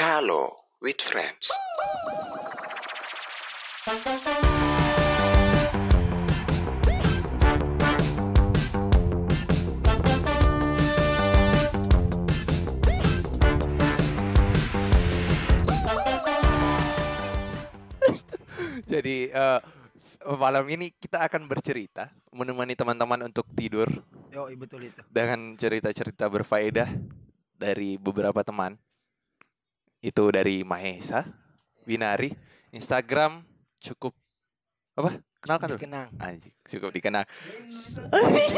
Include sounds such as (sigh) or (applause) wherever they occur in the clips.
Kalo with friends. Jadi s- malam ini kita akan bercerita menemani teman-teman untuk tidur Yo, betul itu. dengan cerita-cerita berfaedah dari beberapa teman. Itu dari Mahesa, Winari, Instagram cukup apa? Kenalkan dulu. Dikenang. Anjing, cukup dikenal.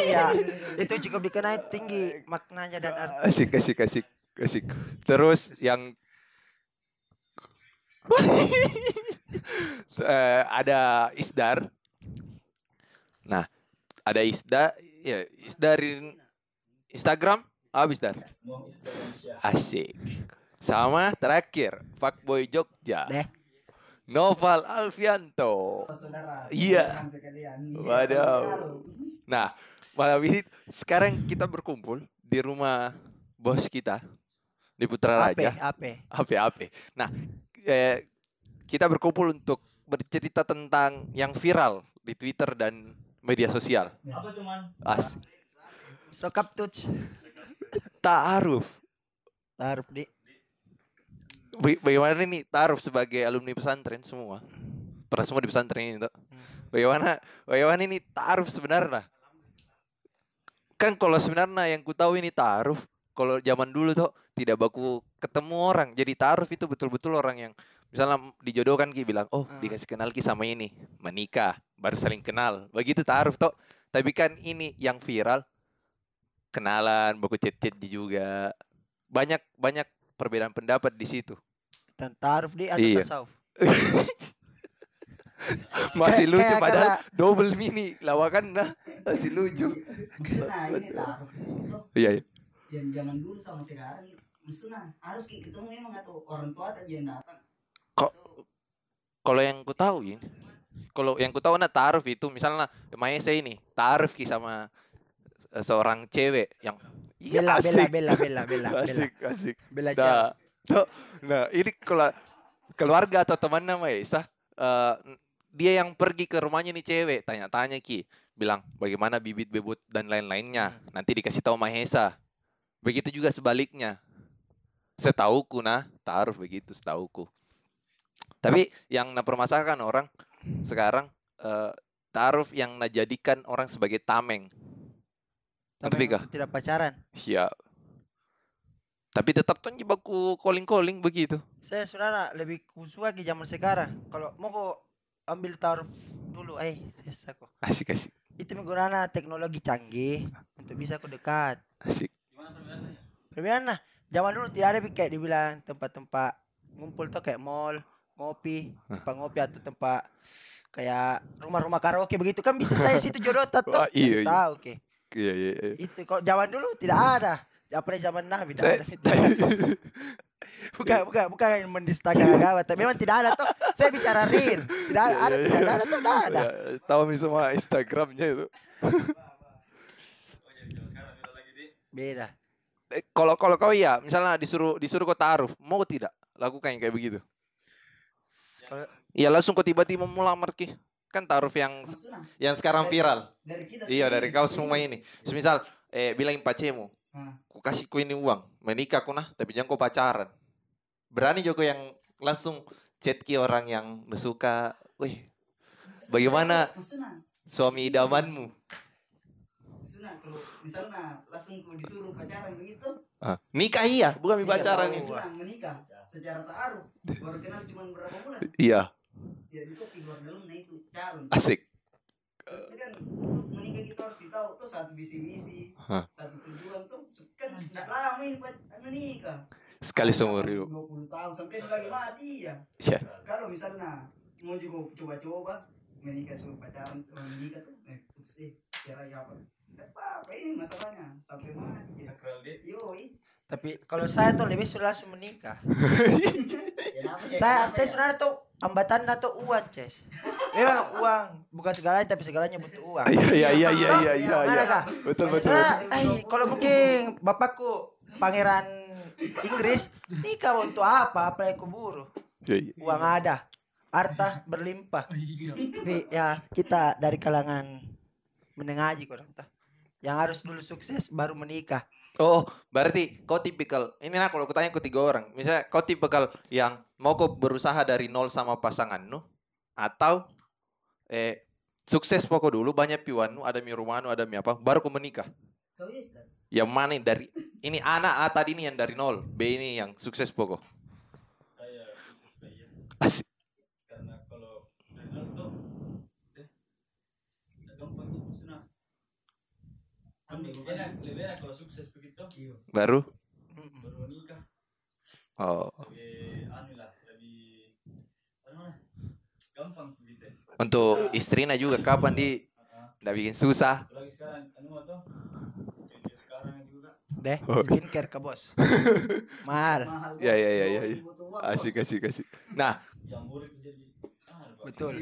Iya, (laughs) itu cukup dikenal tinggi maknanya dan arti. Asik, asik, asik, asik. Terus yang (laughs) Eh, ada Isdar. Nah, ada Isda, ya Isdarin Instagram, habis Dar. Asik. Sama terakhir, Fuckboy Jogja. Deh. Noval Alfianto. Iya. Waduh. Nah, malam ini sekarang kita berkumpul di rumah bos kita di Putra Ape, Raja. ape. Ape-ape. Nah, eh, kita berkumpul untuk bercerita tentang yang viral di Twitter dan media sosial. Apa cuman? As Sokap touch. Ta'aruf. Taruh di. Ba- Bagaimana nih Ta'aruf sebagai alumni pesantren semua? Pernah semua di pesantren ini, toh? Bagaimana bagaimana ini Ta'aruf sebenarnya? Kan kalau sebenarnya yang ku tahu ini Ta'aruf, kalau zaman dulu tuh tidak baku ketemu orang. Jadi Ta'aruf itu betul-betul orang yang misalnya dijodohkan ki bilang, "Oh, Ah. dikasih kenal ki sama ini, menikah, baru saling kenal." Begitu Ta'aruf toh. Tapi kan ini yang viral kenalan, baku chat-chat juga. Banyak banyak perbedaan pendapat di situ. Dan taruh di atau Iya. tasawuf. (laughs) Masih lucu kayak- padahal kayak- double mini lawakan nah masih lucu. Nah ini taruh Iya, iya. yang zaman dulu sama sekarang maksudnya harus ki- ketemu emang atau orang tua aja yang datang Kalau yang ku tahu ini, kalau yang ku tahu nah taruh itu misalnya Maesa ini ki sama eh, seorang cewek yang iya Bela, bela, asik, bela, bela, bela, (laughs) bela. asik, asik. Bela Nah, tuh, nah ini kalau keluarga atau teman Maesa, eh, dia yang pergi ke rumahnya nih cewek, tanya-tanya ki, bilang bagaimana bibit bebut dan lain-lainnya. Nanti dikasih tahu Mahesa. Begitu juga sebaliknya. Setauku nah, taruh begitu setauku. Tapi yang na permasalahkan orang sekarang eh, taruh yang na jadikan orang sebagai tameng. Tapi kah? Tidak pacaran. Iya. Tapi tetap tuh baku calling-calling begitu. Saya saudara lebih kusuka di zaman sekarang. Kalau mau kok ambil taruh dulu, eh, sesa kok. Asik asik Itu menggunakan teknologi canggih untuk bisa kok dekat. asik. Perbedaan nah, zaman dulu tidak ada kayak dibilang tempat-tempat ngumpul tuh kayak mall, ngopi, tempat ngopi atau tempat kayak rumah-rumah karaoke begitu kan bisa saya situ jodoh tuh. Iya, iya. Tahu oke. Iya iya. iya. Itu kalau zaman dulu tidak ada. Apalagi zaman Nabi tidak ada. (laughs) bukan bukan bukan yang mendistakan agama, tapi memang tidak ada tuh. Saya bicara real. Tidak ada, ada Iya, tidak iya. ada, tuh tidak ada. Ya, tahu mi semua Instagramnya itu. Beda. Eh, Kalau kalau kau iya, misalnya disuruh disuruh kau taruh, mau tidak lakukan yang kayak begitu? Iya langsung kau tiba-tiba mau lamar ki. Kan taruh yang maksudnya yang sekarang viral. dari kita Iya dari kau semua ini. Semisal eh bilangin pacemu, ku kasih ku ini uang, menikah ku nah, tapi jangan kau pacaran. Berani Joko yang langsung chat ki orang yang suka, wih bagaimana maksudnya suami idamanmu? maksudnya kalau misalnya langsung ku disuruh pacaran begitu Ah, nikah iya, bukan Iya, pacaran maksudnya menikah secara taruh baru kenal cuma berapa bulan Iya, ya itu keluar dalam nah itu asik. Tapi kan untuk menikah kita harus tahu tuh satu visi misi Hah. satu tujuan tuh kan nggak lama ini buat menikah Sekali seumur hidup. 20 tahun sampai lagi mati ya Iya. kalau misalnya mau juga coba-coba menikah suruh pacaran orang menikah tuh eh putus eh cara ya apa apa-apa ini masalahnya sampai mati yo tapi kalau saya tuh lebih sudah langsung menikah. (laughs) kenapa ya, saya saya ya? sebenarnya tuh hambatan tuh uang, Ces. Memang uang bukan segalanya tapi segalanya butuh uang. Iya iya iya iya iya iya. Mana iya. Betul betul. Soalnya, eh, kalau mungkin bapakku pangeran Inggris nikah untuk apa apa yang kuburu Iya, iya. uang ada harta berlimpah Iya. tapi ya kita dari kalangan menengah aja entah yang harus dulu sukses baru menikah Oh, berarti kau tipikal. Ini nah kalau aku tanya ke tiga orang, misalnya kau tipikal yang mau kau berusaha dari nol sama pasanganmu, atau eh sukses pokok dulu banyak piwanmu, ada mi rumahmu, ada mi apa, baru kau menikah. Kau yes kan? Yang mana dari ini anak A tadi ini yang dari nol, B ini yang sukses pokok. saya sukses bayar Asik. karena kalau dari nol tuh eh nggak gampang gitu maksudnya kan lebih enak lebih enak kalau sukses begitu. Baru. baru nikah Oh, lebih anu lah lebih apa namanya gampang begitu untuk istrinya juga kapan di nggak bikin susah. apalagi sekarang anu tuh cewek sekarang juga deh skincare ke bos (laughs) mahal Mahal. Ya, bos. ya, ya, ya, ya. Asik, asik, asik. Nah, ah betul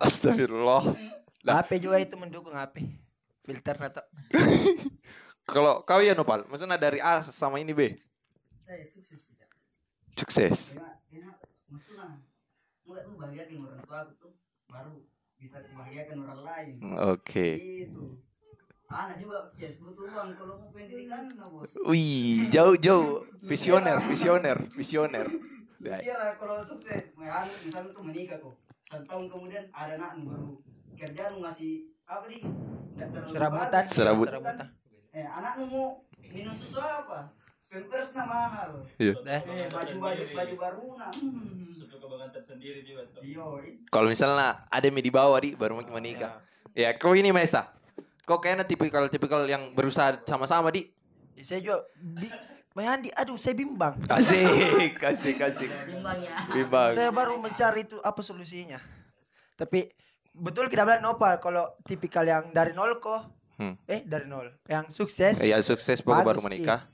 astagfirullah. Lah. HP juga itu mendukung HP filter atau Kalau kau ya Nopal, maksudnya dari A sama ini B, Saya sukses tidak. sukses. Enak, enak. Maksudnya, enggak lu bahagiakan orang tua aku tuh baru bisa membahagiakan orang lain. Oke. Itu. Anak juga yes butuh uang kalau mau pendidikan nah bos. Wih, jauh-jauh. Visioner, visioner, visioner. Kira kalau sukses, misalnya tuh menikah kok. Satu tahun kemudian ada anak baru kerjaan ngasih serabutan. Serabut. serabutan Eh, anakmu mau minum susu apa? Pampers na mahal. Iya. deh Eh, baju baju baju baru na. Hmm. sudah kebanggaan tersendiri juga tuh Iya, Kalau misalnya ada mi di bawah di baru mau menikah. Ya, kau ini Mesa. Kau kayaknya tipikal-tipikal yang berusaha sama-sama di. Ya, saya juga di Bayandi, aduh saya bimbang. Asik, asik, asik. bimbang ya. Bimbang. Saya baru mencari itu apa solusinya. Tapi betul kita bilang Nopal kalau tipikal yang dari nol kok. Hmm. Eh dari nol. Yang sukses. Ya sukses baru Bagus, menikah.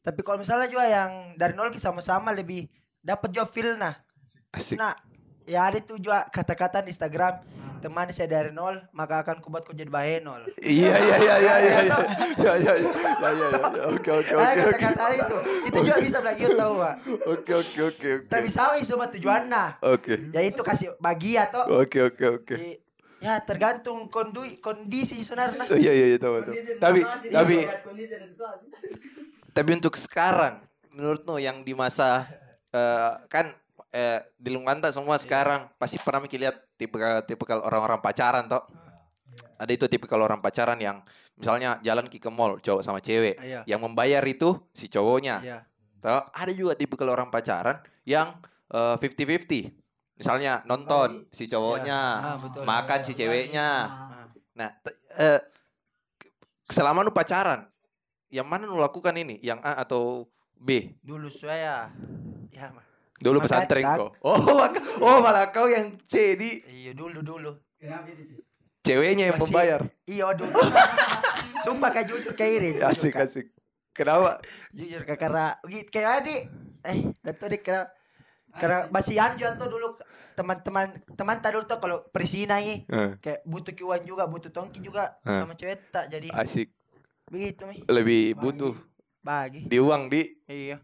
Tapi kalau misalnya juga yang dari nol ki sama-sama lebih dapat juga feel nah. Asik. Nah, ya ada itu juga kata-kata di Instagram. Teman saya dari nol, maka akan kubuat kau jadi bahenol. Iya, iya, iya, iya, iya, iya. Ya, ya, ya, ya, ya, ya. Oke, oke, oke, oke. kata-kata itu. Itu juga bisa bilang iya tahu Pak. Oke, oke, oke, oke. Tapi sama semua tujuannya. Oke. Ya itu kasih bagi atau Oke, oke, oke. Ya tergantung kondu, kondisi sebenarnya. Oh, iya, iya, iya, tahu, tahu. Tapi, tapi, situasi. tapi untuk sekarang, menurutmu yang di masa eh, kan eh, di Lungkanta semua sekarang pasti pernah mikir lihat tipikal tipikal orang-orang pacaran toh. Ada itu tipikal orang pacaran yang misalnya jalan ke mall cowok sama cewek, Iya. yang membayar itu si cowoknya. Iya. Toh, ada juga tipikal orang pacaran yang eh, 50-50. Misalnya nonton si cowoknya, Ah, betul. makan si ceweknya. Ah. Nah, eh, selama lu pacaran, yang mana lu lakukan ini? Yang A atau B? Dulu saya ya mah. Dulu Makan, pesantren tak. kok. Oh, (laughs) maka- oh malah kau yang C di Iya dulu dulu. Kenapa itu? ceweknya yang Masih- membayar. Iya dulu. (laughs) Sumpah kayak jujur kayak ini. jujur, (laughs) Asik Kak. asik. Kenapa? Jujur Kak, karena gitu kayak adik. Eh, dato dik karena karena masih anjo tuh dulu teman-teman teman dulu tuh kalau presina ini Eh, kayak butuh kiwan juga butuh tongki juga Eh. sama cewek tak jadi asik. begitu mi Lebih butuh bagi di uang di iya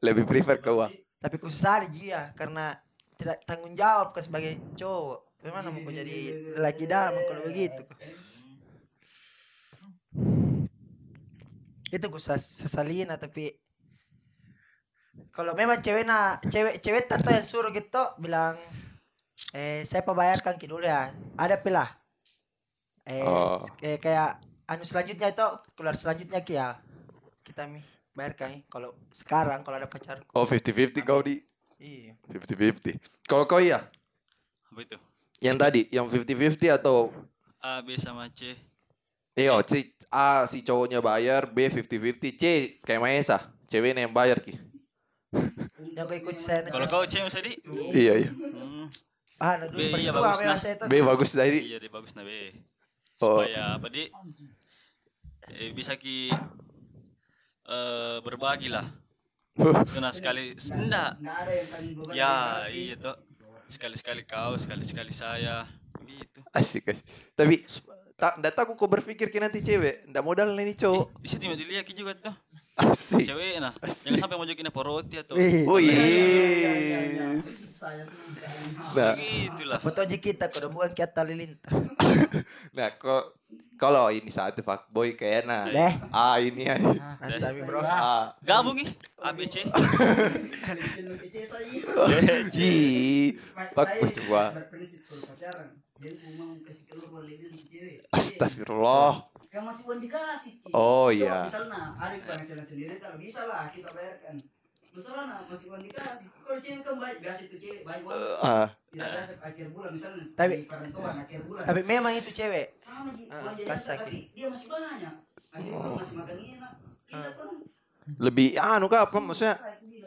lebih prefer ke uang. Tapi khusus ada dia karena tidak tanggung jawab ke sebagai cowok. Gimana mau kau jadi laki dalam kalau begitu. itu gue ses- sesalina tapi kalau memang cewek na cewek cewek tato yang suruh gitu bilang eh saya pembayarkan ki dulu ya? Ada pilah eh, Oh. eh kayak anu selanjutnya itu keluar selanjutnya ki ya. Kita mi bayarkan eh. kalau sekarang kalau ada pacar Oh 50-50 kau di. Iya. 50-50. Kalau kau ya, apa itu? Yang tadi yang 50-50 atau? A B sama C. Iyo, si A si cowoknya bayar, B 50-50, C kayak Maesa, ceweknya yang bayar ki. yang gue ikut saya kalau kau C mas Adi Iya iya. hmm, ah nah, dulu B, iya, pertua bagus, memang nah. B bagus tadi. iya bagus nah B. Oh. supaya apa di? Eh, bisa ki eh berbagi lah (laughs) Senang sekali enggak ya iya toh sekali sekali kau sekali sekali saya gitu Asik asik. Tapi tak ndak tahu kok berpikir ki nanti cewek, ndak modal nih cowok. di situ mau dilihat Ki juga tuh Asik. cewek nah jangan sampai mau jokin apa roti atau Wih. Oh Iya, iya, iya. iya. Saya suka. Nah, gitulah Foto aja kita kalau bukan kita lilintar. (laughs) nah kok kalau ini satu fuckboy kayaknya Deh. ah ini ya. Nasami bro. Ah, gabung ih ABC Kecil (laughs) kecil saya. Ji. Fuckboy semua. Astagfirullah. Kan masih uang dikasih. Oh, iya. Misalnya hari penghasilan sendiri kalau bisa lah kita bayarkan. Misalnya masih dikasih. Kalau cewek kan baik biasa itu cewek baik banget. Ah, Tidak biasa akhir bulan misalnya Tapi- di perantauan akhir bulan. Tapi memang itu cewek. sama Ah, jajan pas tapi dia masih banyak. Akhir bulan masih makan enak. Tidak kan. lebih anu kah apa maksudnya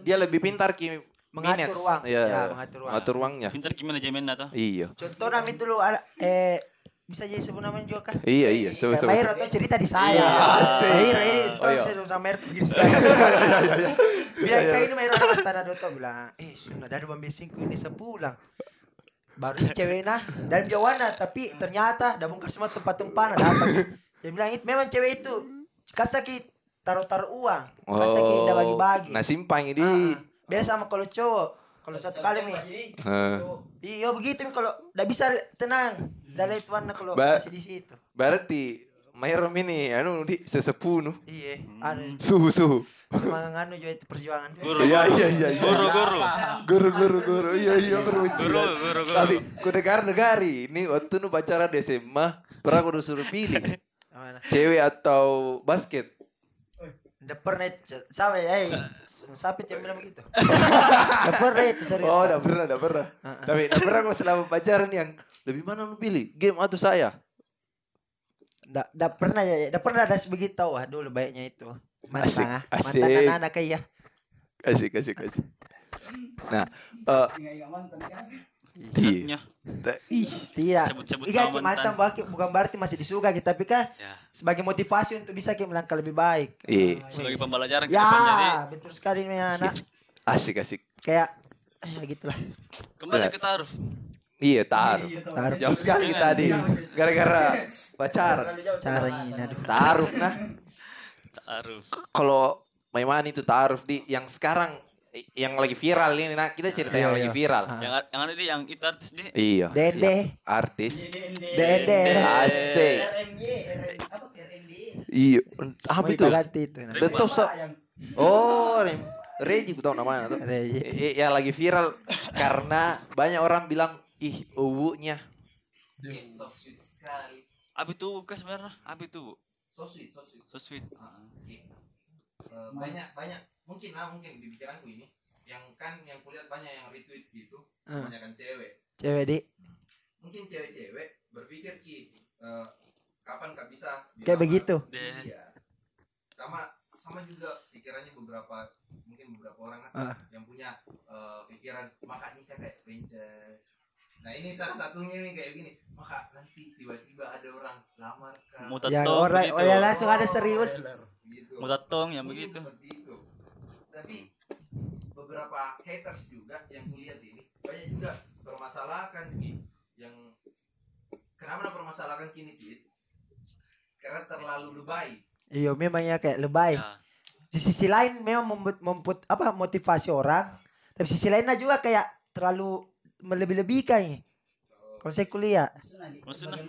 dia lebih pintar ki Mengatur minutes. uang. Iya. Ya, mengatur uang. Mengatur uangnya. pintar gimana manajemen atau Iya. Contoh nama itu lu ada eh bisa jadi sebut namanya juga kah? Iya iya. Sebut sebut. Mahir atau cerita di saya. Iya. Mahir ini Oh, tuh saya sama Mahir tuh begini (laughs) sekali. Bilang kayak ini Mahir orang tanah Doto bilang, eh sudah dari bambesingku ini sepulang. Baru cewek nah dari Jawana tapi ternyata dah bongkar semua tempat-tempat nah dapat. Dia bilang itu memang cewek itu kasaki taruh-taruh uang. Kasaki dah bagi-bagi. Nah simpang ini. Beda sama kalau cowok. Kalau satu kali mi, Eh, iya begitu mi kalau tidak bisa tenang. Dari itu warna kalau Ba- masih di situ. berarti Mahir ini anu di sesepuh nu. Iya, anu Suhu suhu. memang anu juga itu perjuangan. guru Iya iya iya. iya. guru guru Guru guru guru. Iya iya guru. guru guru guru Tapi ku dengar negari ini waktu nu pacaran di SMA pernah aku disuruh pilih Mana? cewek atau basket. Udah pernah itu, sama ya, eh, siapa yang bilang begitu? Udah pernah itu serius. Oh, udah pernah, udah pernah. Tapi udah pernah kok selama pacaran yang lebih mana lu pilih? Game atau saya? Udah, udah pernah ya, udah pernah ada sebegitu tahu ah dulu baiknya itu. Asik, Mantan, ah. asik. mantan anak-anak kayak Kasih, kasih, kasih. Nah, eh kan. iya. Ih, tidak. Sebut-sebut Iya, mantan baki- bukan berarti masih disuka gitu, tapi kan ya sebagai motivasi untuk bisa kita melangkah lebih baik. Iya, sebagai pembelajaran depannya deh Ya, betul sekali nih anak. asik, asik. Kayak ya gitulah. kembali Ya. ke taruh Iya, taruh. Iya. Taruh. Jauh sekali Jangan. tadi. Gara-gara (laughs) jauh. Caranya ini aduh. Taruh nah. taruh Kalau Maiman itu taruh di yang sekarang yang lagi viral ini nah kita cerita yang Iya, lagi iya. viral. Ah. yang yang ada di yang itu artis deh Iya. Dede. Artis. Dede. Asik. Iya. Apa itu? yang Oh, Reji gue tau namanya tuh. Reji. I- yang lagi viral karena banyak orang bilang ih uwunya. So sweet sekali. Abi tuh kan sebenarnya abi tuh. So sweet so sweet. So sweet. Ah. Eh, banyak banyak. Mungkin lah mungkin di pikiranku ini. Yang kan yang kulihat banyak yang retweet gitu. Hmm. kebanyakan cewek. Cewek di mungkin cewek-cewek berpikir ki eh, kapan kak bisa? Kayak begitu. deh iya. Sama sama juga pikirannya beberapa mungkin beberapa orang Ah. lah yang punya eh, pikiran maka nikah kayak princess nah ini salah satunya nih kayak gini maka nanti tiba-tiba ada orang lamar kan mau Yang tatong orang begitu oh, ya langsung ada serius. gitu. mau tatong yang Mungkin begitu seperti itu. Tapi beberapa haters juga yang kulihat ini banyak juga permasalahan Ki, yang kenapa permasalahan kini Ki? Karena terlalu lebay. Iya memang ya kayak lebay. ya Di sisi lain memang membut, membut apa motivasi orang, tapi sisi lainnya juga kayak terlalu melebih-lebihkan ya. Kalau saya kuliah Maksudnya,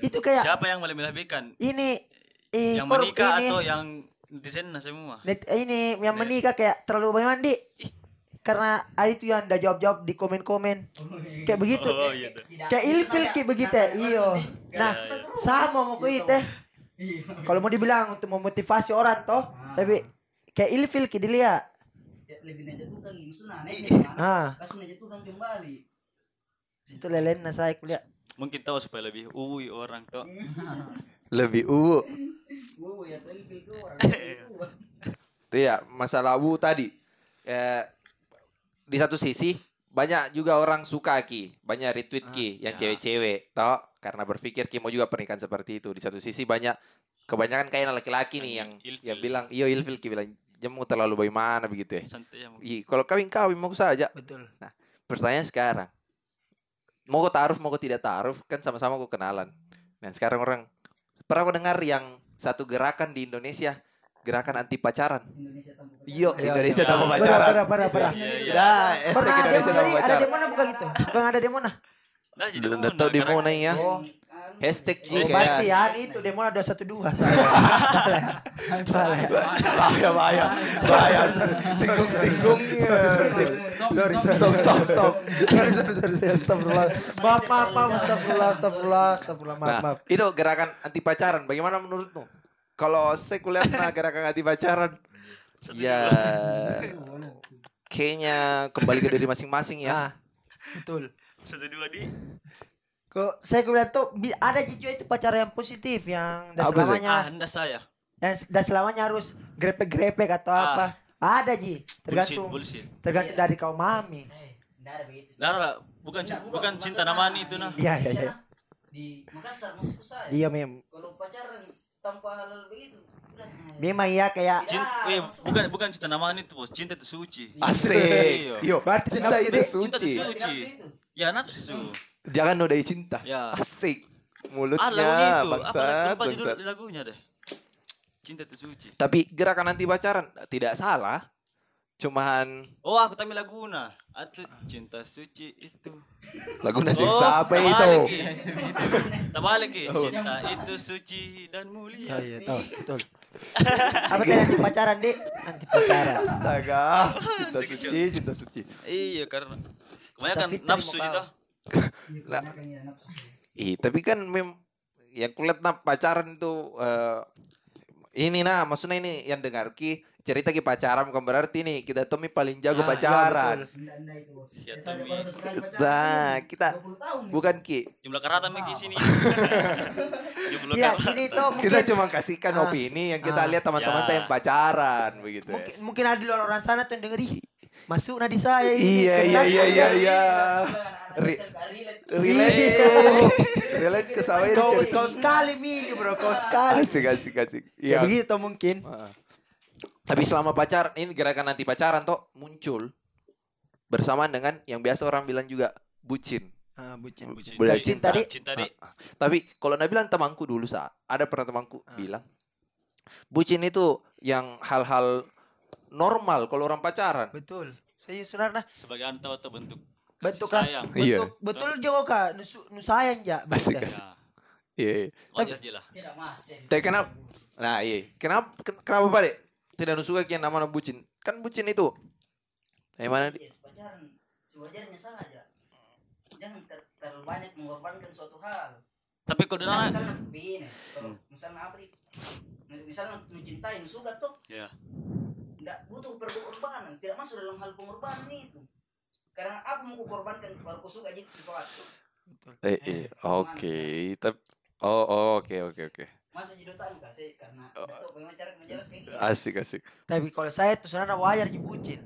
itu kayak siapa yang melebih-lebihkan ini eh yang menikah ini, atau yang netizen nah semua net- ini yang Net- menikah kayak terlalu banyak di karena ada itu yang udah jawab-jawab di komen-komen kayak begitu. oh iya. Tidak, Kayak ilfil sampai- Ki, begitu ya? Iyo. Nah. Sama mau kuit teh. Iya. Kalau mau dibilang untuk memotivasi orang toh, Ah. tapi kayak ilfil ki dilihat. Ya, lebih Ah, langsung menjatuhkan kembali situ lelen nah saya kuliah. mungkin tahu supaya lebih uwi orang tuh (laughs) lebih uwu. (laughs) ya (laughs) Itu ya masalah uwu tadi. Eh, di satu sisi banyak juga orang suka ki, banyak retweet ki yang ya. cewek-cewek, toh karena berpikir ki mau juga pernikahan seperti itu. Di satu sisi banyak kebanyakan kayak laki-laki nih yang Yang ilfil. yang bilang iyo ilfil ki bilang jemu terlalu bagaimana begitu ya. santai ya Ih, kalau kawin kawin mau saja. Betul. Pertanyaan sekarang, mau kau taruh mau kau tidak taruh kan sama-sama kau kenalan. Dan sekarang orang pernah kau dengar yang satu gerakan di Indonesia gerakan anti pacaran. Indonesia tanpa pacaran. Iya, Iya, Indonesia iya. tanpa pacaran. parah, parah, parah. Iya, iya. Pernah ada Indonesia tanpa ada demo nah bukan gitu? Bukan ada demo nah? Nah, jadi Udah mana, tahu di mana ya. Oh. Hashtag Oh, berarti kayak ya itu demo ada satu dua. (laughs) Bahaya bahaya bahaya singgung singgung Sorry, stop, stop, stop. Sorry, sorry, sorry. Astagfirullah. Maaf, maaf, maaf. Astagfirullah, astagfirullah, astagfirullah. Maaf, Nah, maaf. itu gerakan anti pacaran. Bagaimana menurutmu? Kalau saya kulihat nah gerakan anti pacaran, ya kayaknya kembali ke diri masing-masing ya. Nah, betul. Satu dua di. Kok saya bilang tuh ada juga itu pacaran yang positif yang dah selamanya Ah, anda saya. yang dah selamanya harus grepek-grepek atau Ah. apa. Ada Ji, Bullshit, tergantung bullshit. tergantung dari kaum mami. Eh, enggak ada begitu. Lara, bukan Enggak, cin- bukan cinta namani itu nah. Iya, iya, iya. Di Makassar maksudku saya. Iya, mem. Kalau pacaran tanpa halal begitu. Memang iya kayak Cin, Ya, eh, masuk. bukan bukan cinta namani itu, bos. Cinta itu suci. Asik. Iya. Yo, Berarti cinta nafsu itu deh. Cinta itu suci. suci. Ya nafsu. Jangan nodai cinta. Ya. Asik. Ah, Mulutnya lagunya itu. Apa bangsat, lupa judul lagunya deh. Cinta itu suci. Tapi gerakan anti pacaran tidak salah. Cuman Oh, aku tahu laguna. Atau cinta suci itu. lagu nasi Oh, siapa itu? Terbalik, Ki. (laughs) Oh. Cinta itu suci dan mulia. Oh, iya, tahu, betul. (laughs) Apa tadi anti pacaran, Dik? Anti pacaran. Astaga. (laughs) Cinta suci, cinta suci. Iya, karena kebanyakan nafsu itu. Iya, Nah. ya. Ih, tapi kan mem yang kulihat nah pacaran itu eh, ini nah maksudnya ini yang dengar ki cerita ki pacaran bukan berarti nih kita tuh mi paling jago Ah, iya, pacaran. Enggak itu, Bos. Ya, pacaran. Nah, kita 20 tahun. nih. bukan ki Jumlah karata Miki sini. (laughs) Jumlah Iya, karata. ini tuh kita mungkin cuma kasihkan Ah. opini yang kita Ah. lihat teman-teman Ya. yang pacaran begitu ya. mungkin mungkin ada di luar orang sana tuh yang denger "Ih, masuk nadi saya ini. Iya iya iya iya iya. Bisa relate. Relate Iya. ke saya Kau, kau sekali mini bro, kau sekali. Asik asik asik. Ya Iya. begitu mungkin. Ah. Tapi selama pacar ini gerakan anti pacaran toh muncul bersamaan dengan yang biasa orang bilang juga bucin. Ah, bucin. Bucin. Boleh cinta, Dik. Cinta, Dik. Ah, ah. Tapi kalau Nabi bilang temanku dulu sa, ada pernah temanku Ah. bilang bucin itu yang hal-hal normal kalau orang pacaran. Betul. Saya sebenarnya Sebagai antau atau bentuk bentuk kasih kas, sayang. Iya. bentuk betul juga kak, nusu, nu sayang ja. (laughs) Asik. Ya, Iya. iya. aja. Tidak masih. Tapi kenapa? Nah, iya. Kenapa ken- kenapa Pak Dek? Tidak suka yang namanya bucin. Kan bucin itu. Kayak mana? Yes, pacaran sewajarnya saja. Jangan ter- terlalu banyak mengorbankan suatu hal. Tapi kalau Nah, misalnya begini, kalau misalnya apa nih? Misalnya mencintai, suka tuh, ya. Tidak butuh pengorbanan, tidak masuk dalam hal pengorbanan itu. Karena apa mau kukorbankan baru ku suka jadi sesuatu. Eh, eh, oke. Tapi Oh, oh, oke, oke, oke. Masuk jadi dotan kak, saya karena Oh. tahu bagaimana cara menjelaskan ini. Asik, asik. Tapi kalau saya tuh sebenarnya wajar dibucin.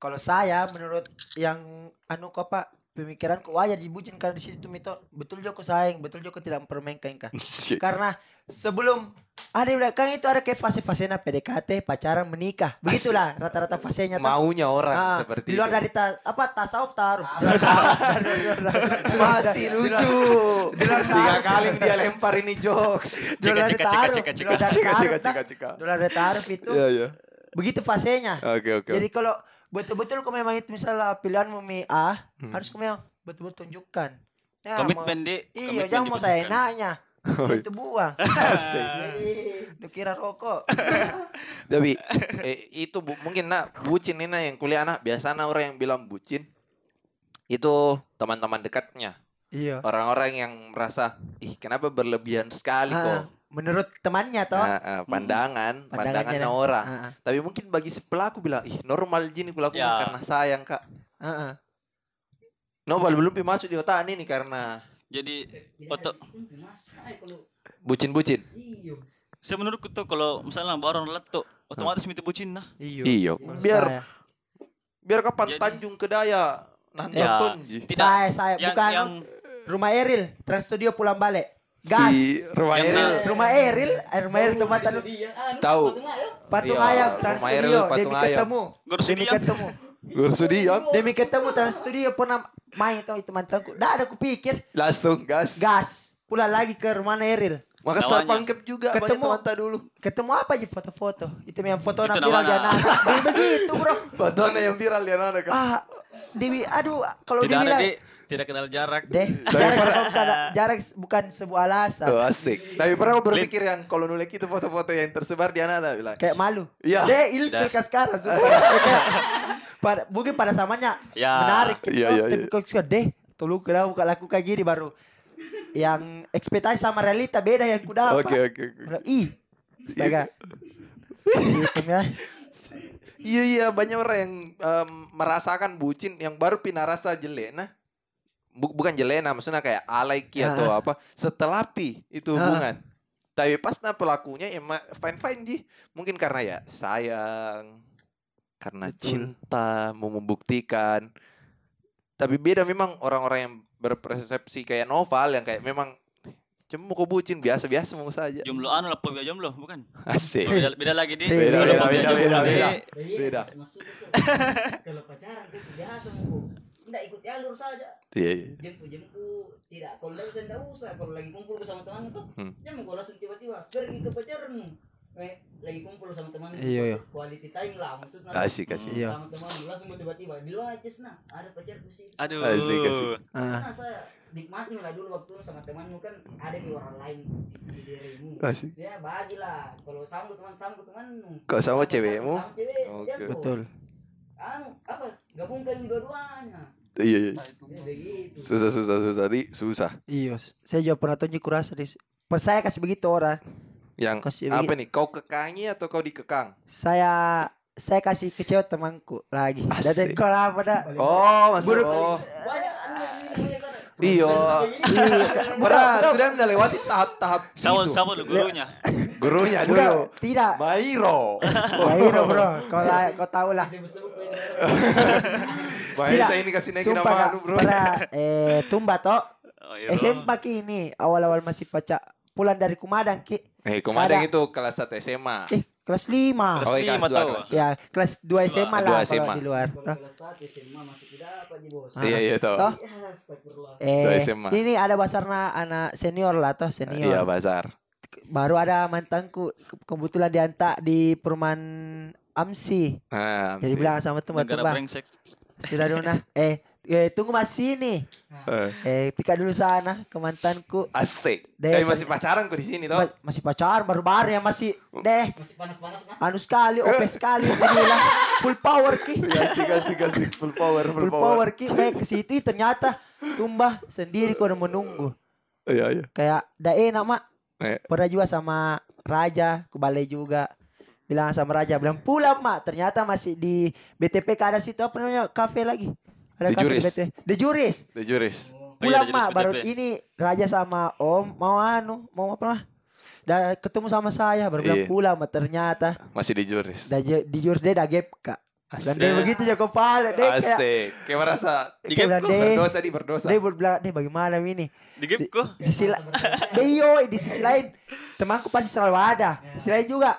Kalau saya menurut yang anu kok Pak pemikiranku wajar dibucin karena di situ mito betul juga sayang, betul juga tidak mempermainkan kak. Shit. (laughs) Karena sebelum ada yang bilang, kan itu ada kayak fase-fasenya PDKT, pacaran, menikah. Begitulah rata-rata fasenya tuh. Maunya orang Ah, seperti di luar itu. dari ta, apa tasawuf taruh. Di luar tasawuf. Masih lucu. Tiga kali dia lempar ini jokes. Di luar Cika, dari cika, taruh, cika, di cika, luar dari Cika, taruh, cika, dah. cika, cika. Di luar dari taruh itu. Iya, iya. Begitu fasenya. Oke, oke. Jadi kalau betul-betul kau memang itu misalnya pilihanmu mi A, Hmm. harus kau memang betul-betul tunjukkan. Ya, Komitmen. Mau, iya, Komitmen jangan mau saya dibutuhkan. (laughs) itu buang. Asik. Lu kira rokok. (laughs) Tapi eh, itu bu, mungkin nak bucin ini nak yang kuliah anak biasa nak orang yang bilang bucin itu teman-teman dekatnya Iya. orang-orang yang merasa ih kenapa berlebihan sekali Ah, kok menurut temannya toh. Nah, ah, pandangan pandangan Pandangannya. orang Ah, ah, tapi mungkin bagi si pelaku bilang ih normal gini kulakukan Ya. karena sayang kak ah. Nobel belum pi masuk di otak ini karena Jadi Tidak Otak. bucin-bucin iyo. saya menurutku tuh kalau misalnya orang letuk otomatis minta bucin nah. Iya. iyo Menurut biar biar kapan Jadi- Tanjung ke Daya nanti Ya. Tidak. Saya, saya Yang bukan yang rumah Eril, Trans Studio pulang balik. Gas. di rumah Yang Eril Rumah Eril, eh, rumah Eril tempat anu Tahu. patung Iya, ayam Trans rumah Eril, Studio, demi ketemu. Demi ketemu. (laughs) Guru Sudiang Demi ketemu Trans Studio pernah main tuh itu mantanku. Dah ada kupikir langsung gas gas. Pulang lagi ke rumah Eril. Maka star pangkep juga banyak Ketemu. teman tak dulu. Ketemu apa aja foto-foto? Itu yang foto nak viral di anak. Begitu bro. (laughs) Fotonya yang viral nana kan. Ah, Dewi, aduh, kalau Tidak ada dibilang, di tidak kenal jarak. deh, jarak bukan, jarak bukan sebuah alasan. Oh, asik. Tapi pernah aku berpikir yang kalau nulek itu foto-foto yang tersebar di anak ada bilang. Kayak malu. Iya. Deh, ilfil kan sekarang. (laughs) pada, mungkin pada samanya Ya. menarik gitu. Iya, iya, Tapi iya. kok deh, tolong kenapa buka laku kayak gini baru. Yang ekspektasi sama realita beda yang ku dapat. Oke oke Ih, astaga. Gitu ya. (laughs) Iya iya banyak orang yang em, merasakan bucin yang baru pindah rasa jelek nah. Bu- bukan jelek nah maksudnya kayak alay ki atau apa setelah pi itu Ah. hubungan. Tapi pas nah pelakunya ya fine fine ji. Mungkin karena ya sayang, karena Betul. cinta mau membuktikan. Tapi beda memang orang-orang yang berpersepsi kayak novel yang kayak memang cuma mau kau bucin biasa-biasa mau saja. Jomblo anu lah fobia jomblo, bukan? Asik. Beda, beda lagi di. Beda, Kalau beda, fobia beda, jomblo beda, di beda. Beda. Beda. Masuk itu. Pacaran. Enggak ikut jalur saja. Iya, iya. Jemput jemput tidak. Kalau lagi saya enggak usah. Kalau lagi kumpul bersama teman tuh, Hmm. jangan kau langsung tiba-tiba pergi ke pacaranmu. Eh, lagi kumpul sama teman Iya, iya. quality time lah maksudnya Asik asik. Iya. sama teman langsung tiba-tiba di luar aja nah ada pacarku sih Aduh. Asik, asik. Ah. Karena saya nikmatin lah dulu waktu sama temanmu kan ada di orang lain di, di dirimu. Asik. Ya bagilah. Kalau sama teman sama temanmu. Kalau sama pacar, cewekmu? Sama cewek. Oke. jago. Betul. Anu apa? Gabungkan dua-duanya. Iya iya. Ya, begitu. Susah susah susah di susah. Iya, saya juga pernah tunjuk kurasa di Pas saya kasih begitu orang. Yang Kasih apa nih? Kau kekangi atau kau dikekang? Saya saya kasih ke cewek temanku lagi. Dan Asik. kau apa dah? Oh, masuk. Buruk. Oh. Banyak anu yang ini kan. Iya. Pernah sudah melewati tahap-tahap sama lu gurunya. Gurunya dulu. tidak. Mairo. Bairo bro, kau lah, kau tahu lah. (laughs) Sebut-sebut gue ini. Ini kasih naik Sumpah nama kak, lu, Bro. pernah eh tumba toh Oh, iya, SMP kini awal-awal masih pacar pulang dari Kumadang ki Eh, Ada. itu kelas 1 SMA. eh kelas 5 Kelas Oh, iya, lima kelas dua, tahu. kelas ya kelas 2 SMA Dua lah SMA. kalau di luar Kalau toh. kelas satu SMA masih tidak apa di bos. Ah. Iya, iya. Toh? Ya, astagfirullah. Dua eh SMA. ini ada basarna anak senior lah toh Iya, senior bazar. baru ada mantanku ke- kebetulan diantar di perumahan Amsi Nah, jadi bilang sama teman Negara brengsek. Sudah dona. Eh eh tunggu masih nih eh, eh pika dulu sana ke mantanku. Asik. Deh, Tapi masih pacaran kok di sini toh. Ma- masih pacaran baru-baru ya masih. Deh. Masih panas-panas nah. anu sekali OP sekali bilang full power ki. (laughs) Asik asik asik. Full power full, full power. ki. Eh ke situ ternyata tumbah sendiri kau udah menunggu. Iya iya. kayak dah enak mak. Eh. pernah juga sama Raja ke balai juga bilang sama Raja bilang pulang mak ternyata masih di BTP ke ada situ apa namanya kafe lagi ada Di kafe Juris. di BTP di Juris The juris. Oh, iya, pulang mak baru BTP. ini Raja sama Om mau anu mau apa lah Dah ketemu sama saya baru bilang Iya. pulang mak ternyata Masih di juris. dah je- di Juris dia dah gap kak dan Asik. dia begitu kepala dia kayak Asik. Kayak merasa Di kayak bilang game deh berdosa di berdosa. dia bilang deh bagaimana ini Di kok. di sisi lain (laughs) Deyo di sisi lain temanku pasti selalu ada di sisi lain juga